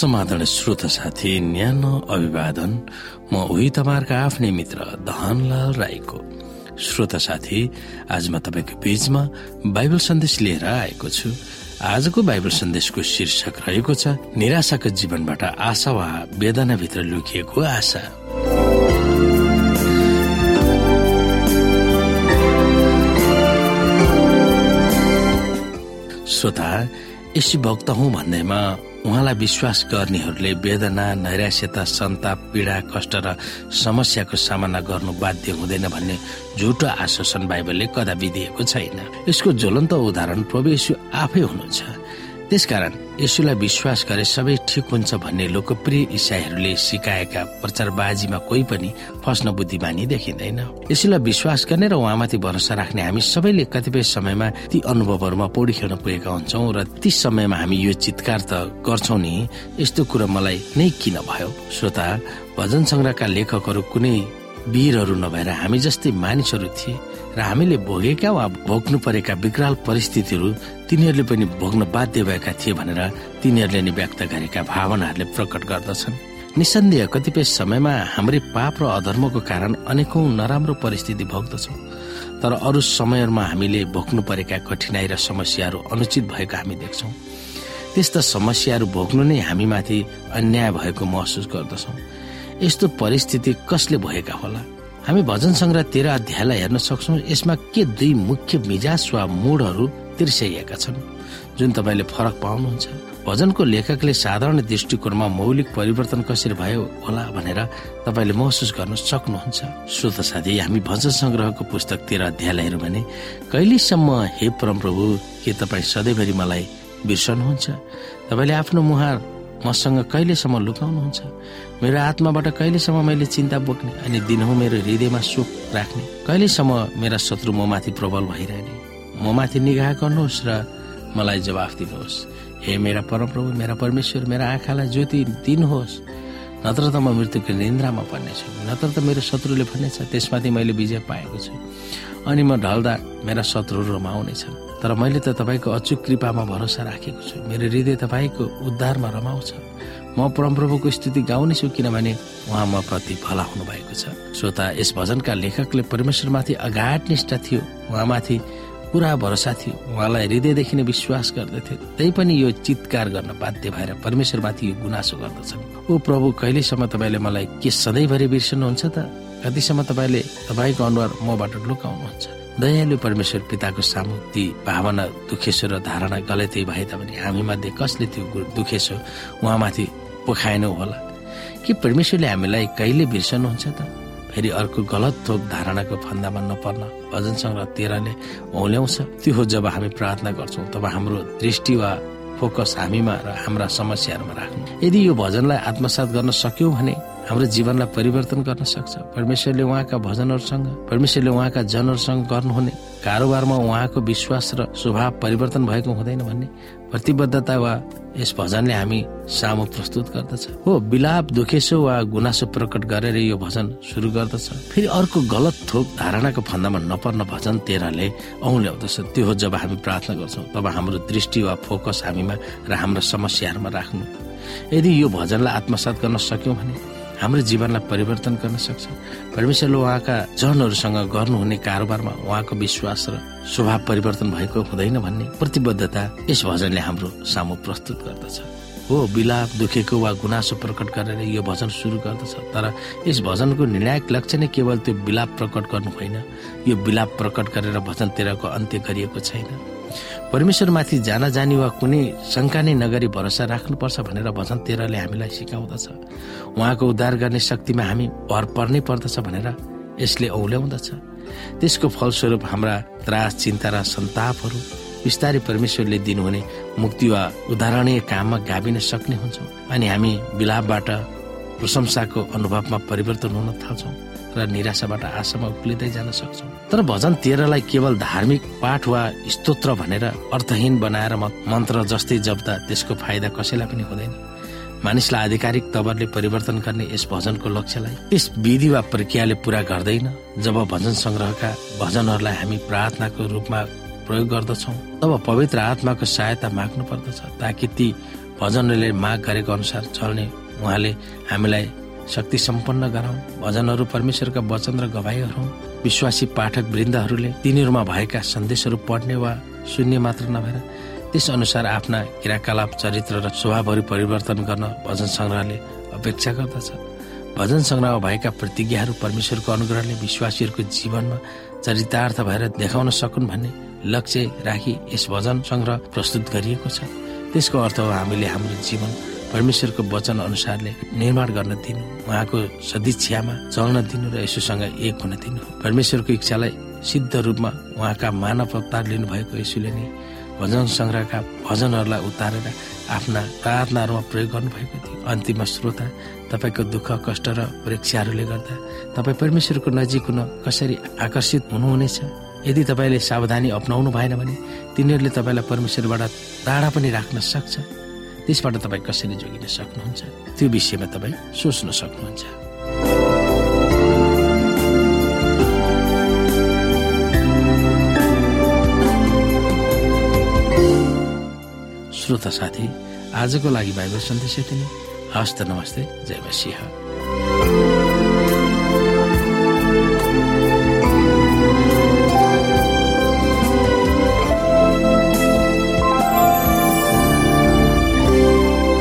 समाधान श्रोता साथी न्यानो अभिवादन। म उही तपाईँहरूका आफ्नै मित्र धनलाल राईको। श्रोता साथी आज म तपाईँको बीचमा बाइबल सन्देश लिएर आएको छु। आजको बाइबल सन्देशको शीर्षक रहेको छ निराशाको जीवनबाट आशा वा वेदनाभित्र लुकिएको आशा। श्रोता यसी भक्त हुँ भन्नेमा उहाँलाई विश्वास गर्नेहरूले वेदना नैराश्यता सन्ताप पीडा कष्ट र समस्याको सामना गर्नु बाध्य हुँदैन भन्ने झुटो आश्वासन बाइबलले कदापि दिएको छैन। यसको ज्वलन्त उदाहरण प्रभु आफै हुनुहुन्छ। त्यसकारण यसुलाई विश्वास गरे सबै ठिक हुन्छ भन्ने लोकप्रिय इसाईहरूले सिकाएका प्रचारबाजीमा कोही पनि फस्न बुद्धिमानी देखिँदैन। यसुलाई विश्वास गर्ने र उहाँमाथि भरोसा राख्ने हामी सबैले कतिपय समयमा ती अनुभवहरूमा पौडी खेल्न पुगेका हुन्छौँ र ती समयमा हामी यो चितकार त गर्छौँ नि यस्तो कुरो मलाई नै किन भयो? श्रोता भजन सङ्ग्रहका लेखकहरू कुनै वीरहरू नभएर हामी जस्तै मानिसहरू थिए। र हामीले भोगेका वा भोग्नु परेका विकराल परिस्थितिहरू तिनीहरूले पनि भोग्न बाध्य भएका थिए भनेर तिनीहरूले नै व्यक्त गरेका भावनाहरूले प्रकट गर्दछन्। निसन्देह कतिपय समयमा हाम्रै पाप र अधर्मको कारण अनेकौं नराम्रो परिस्थिति भोग्दछौ। तर अरू समयहरूमा हामीले भोग्नु परेका कठिनाई र समस्याहरू अनुचित भएको हामी देख्छौँ। त्यस्ता समस्याहरू भोग्नु नै हामीमाथि अन्याय भएको महसुस गर्दछौ। यस्तो परिस्थिति कसले भएका होला? हामी भजन सङ्ग्रह तेह्र अध्यायलाई हेर्न सक्छौ। यसमा के दुई मुख्य मिजाज वा मुडहरू तिर्स्याइएका छन् जुन तपाईँले फरक पाउनुहुन्छ? भजनको लेखकले साधारण दृष्टिकोणमा मौलिक परिवर्तन कसरी भयो होला भनेर तपाईँले महसुस गर्न सक्नुहुन्छ। श्रोत साथी हामी भजन संग्रहको पुस्तक तेह्र अध्यायलाई हेऱ्यौँ भने कहिलेसम्म हे परमप्रभु के तपाईँ सधैँभरि मलाई बिर्सनुहुन्छ? तपाईँले आफ्नो मुहार मसँग कहिलेसम्म लुकाउनुहुन्छ? मेरो आत्माबाट कहिलेसम्म मैले चिन्ता बोक्ने? अनि दिनहुँ मेरो हृदयमा सुख राख्ने। कहिलेसम्म मेरा शत्रु म प्रबल भइरहने? म माथि निगाह गर्नुहोस् र मलाई जवाफ दिनुहोस्। हे मेरा परमप्रभु मेरा परमेश्वर मेरा आँखालाई ज्योति दिनुहोस्। नत्र त म मृत्युको निन्द्रामा पर्नेछु नत्र त मेरो शत्रुले भन्नेछ त्यसमाथि मैले विजय पाएको छु। अनि म ढल्दा मेरा शत्रुहरू रमाउनेछन् तर मैले त तपाईँको अचुक कृपामा भरोसा राखेको छु। मेरो हृदय तपाईँको उद्धारमा रमाउँछ। म परमप्रभुको स्थिति गाउनेछु किनभने उहाँ म प्रति भला हुनु भएको छ। श्रोता यस भजनका लेखकले परमेश्वरमाथि अगाध निष्ठा थियो। उहाँमाथि पुरा भरोसा थियो। उहाँलाई हृदयदेखि नै विश्वास गर्दथे। त्यही पनि यो चितकार गर्न बाध्य भएर परमेश्वरमाथि यो गुनासो गर्दछन् ओ प्रभु कहिलेसम्म तपाईँले मलाई के सधैँभरि बिर्सनुहुन्छ त? कतिसम्म तपाईँले तपाईँको अनुहार मबाट लुकाउनुहुन्छ? दयालु परमेश्वर पिताको सामु ती भावना दुखेसो र धारणा गलतै भए तापनि हामी मध्ये कसले त्यो दुखेसो उहाँमाथि पोखाएनौ होला? कि परमेश्वरले हामीलाई कहिले बिर्सनुहुन्छ त? फेरि अर्को गलत थोक धारणाको फन्दामा नपर्न भजन सङ्ग्रह तेह्रले औल्याउँछ त्यो हो जब हामी प्रार्थना गर्छौँ तब हाम्रो दृष्टि वा फोकस हामीमा र हाम्रा समस्याहरूमा राख्नु। यदि यो भजनलाई आत्मसात गर्न सक्यौँ भने हाम्रो जीवनलाई परिवर्तन गर्न सक्छ। परमेश्वरले उहाँका भजनहरूसँग परमेश्वरले उहाँका जनहरूसँग गर्नुहुने कारोबारमा उहाँको विश्वास र स्वभाव परिवर्तन भएको हुँदैन भन्ने प्रतिबद्धता वा यस भजनले हामी सामु प्रस्तुत गर्दछ। हो विलाप दुखेसो वा गुनासो प्रकट गरेर यो भजन सुरु गर्दछ। फेरि अर्को गलत थोक धारणाको फन्दामा नपर्न भजन तेह्रले औल्याउँदछ त्यो हो जब हामी प्रार्थना गर्छौँ तब हाम्रो दृष्टि वा फोकस हामीमा र हाम्रो समस्याहरूमा राख्नु। यदि यो भजनलाई आत्मसात गर्न सक्यौँ भने हाम्रो जीवनलाई परिवर्तन गर्न सक्छ। परमेश्वरले उहाँका जनहरूसँग गर्नुहुने कारोबारमा उहाँको विश्वास र स्वभाव परिवर्तन भएको हुँदैन भन्ने प्रतिबद्धता यस भजनले हाम्रो सामु प्रस्तुत गर्दछ। हो विलाप दुखेको वा गुनासो प्रकट गरेर यो भजन सुरु गर्दछ तर यस भजनको निर्णायक लक्ष्य नै केवल त्यो विलाप प्रकट गर्नु होइन। यो विलाप प्रकट गरेर भजन तेह्रको अन्त्य गरिएको छैन। परमेश्वरमाथि जान जानी वा कुनै शङ्का नै नगरी भरोसा राख्नुपर्छ भनेर भजन तेह्रले हामीलाई सिकाउँदछ। उहाँको उद्धार गर्ने शक्तिमा हामी भर पर्नै पर्दछ भनेर यसले औल्याउँदछ। त्यसको फलस्वरूप हाम्रा त्रास चिन्ता र सन्तापहरू बिस्तारै परमेश्वरले दिनुहुने मुक्ति वा उदाहरणीय काममा गाभिन सक्ने हुन्छौँ। अनि हामी विलापबाट प्रशंसाको अनुभवमा परिवर्तन हुन थाल्छौँ र निराशाबाट आशामा उक्लिँदै जान सक्छौँ। तर भजन तेह्रलाई केवल धार्मिक पाठ वा स्तोत्र भनेर अर्थहीन बनाएर मन्त्र जस्तै जप्दा त्यसको फाइदा कसैलाई पनि हुँदैन। मानिसलाई आधिकारिक तवरले परिवर्तन गर्ने यस भजनको लक्ष्यलाई यस विधि वा प्रक्रियाले पूरा गर्दैन। जब भजन संग्रहका भजनहरूलाई हामी प्रार्थनाको रूपमा प्रयोग गर्दछौँ तब पवित्र आत्माको सहायता माग्नु पर्दछ ताकि ती भजनहरूले माग गरेको अनुसार चल्ने उहाँले हामीलाई शक्ति सम्पन्न गराउन् भजनहरू परमेश्वरका वचन र गवाईहरू विश्वासी पाठक वृन्दहरूले तिनीहरूमा भएका सन्देशहरू पढ्ने वा सुन्ने मात्र नभएर त्यस अनुसार आफ्ना क्रियाकलाप चरित्र र स्वभावहरू परिवर्तन गर्न भजन सङ्ग्रहले अपेक्षा गर्दछ। भजन सङ्ग्रहमा भएका प्रतिज्ञाहरू परमेश्वरको अनुग्रहले विश्वासीहरूको जीवनमा चरितार्थ भएर देखाउन सकुन् भन्ने लक्ष्य राखी यस भजन सङ्ग्रह प्रस्तुत गरिएको छ। त्यसको अर्थ हो हामीले हाम्रो जीवन परमेश्वरको वचन अनुसारले निर्माण गर्न दिनु। उहाँको सदिच्छामा चल्न दिनु र यसोसँग एक हुन दिनु। परमेश्वरको इच्छालाई सिद्ध रूपमा उहाँका मानव अवतार लिनुभएको यसुले नै भजन सङ्ग्रहका भजनहरूलाई उतारेर आफ्ना प्रार्थनाहरूमा प्रयोग गर्नुभएको थियो। अन्तिम श्रोता तपाईँको दुःख कष्ट र परीक्षाहरूले गर्दा तपाईँ परमेश्वरको नजिक हुन कसरी आकर्षित हुनुहुनेछ? यदि तपाईँले सावधानी अप्नाउनु भएन भने तिनीहरूले तपाईँलाई परमेश्वरबाट टाढा पनि राख्न सक्छ। त्यसबाट तपाईँ कसरी जोगिन सक्नुहुन्छ? त्यो विषयमा तपाईँ सोच्न सक्नुहुन्छ। श्रोता साथी आजको लागि बाइबल सन्देश यति नै। हस्त नमस्ते जय मसिंह।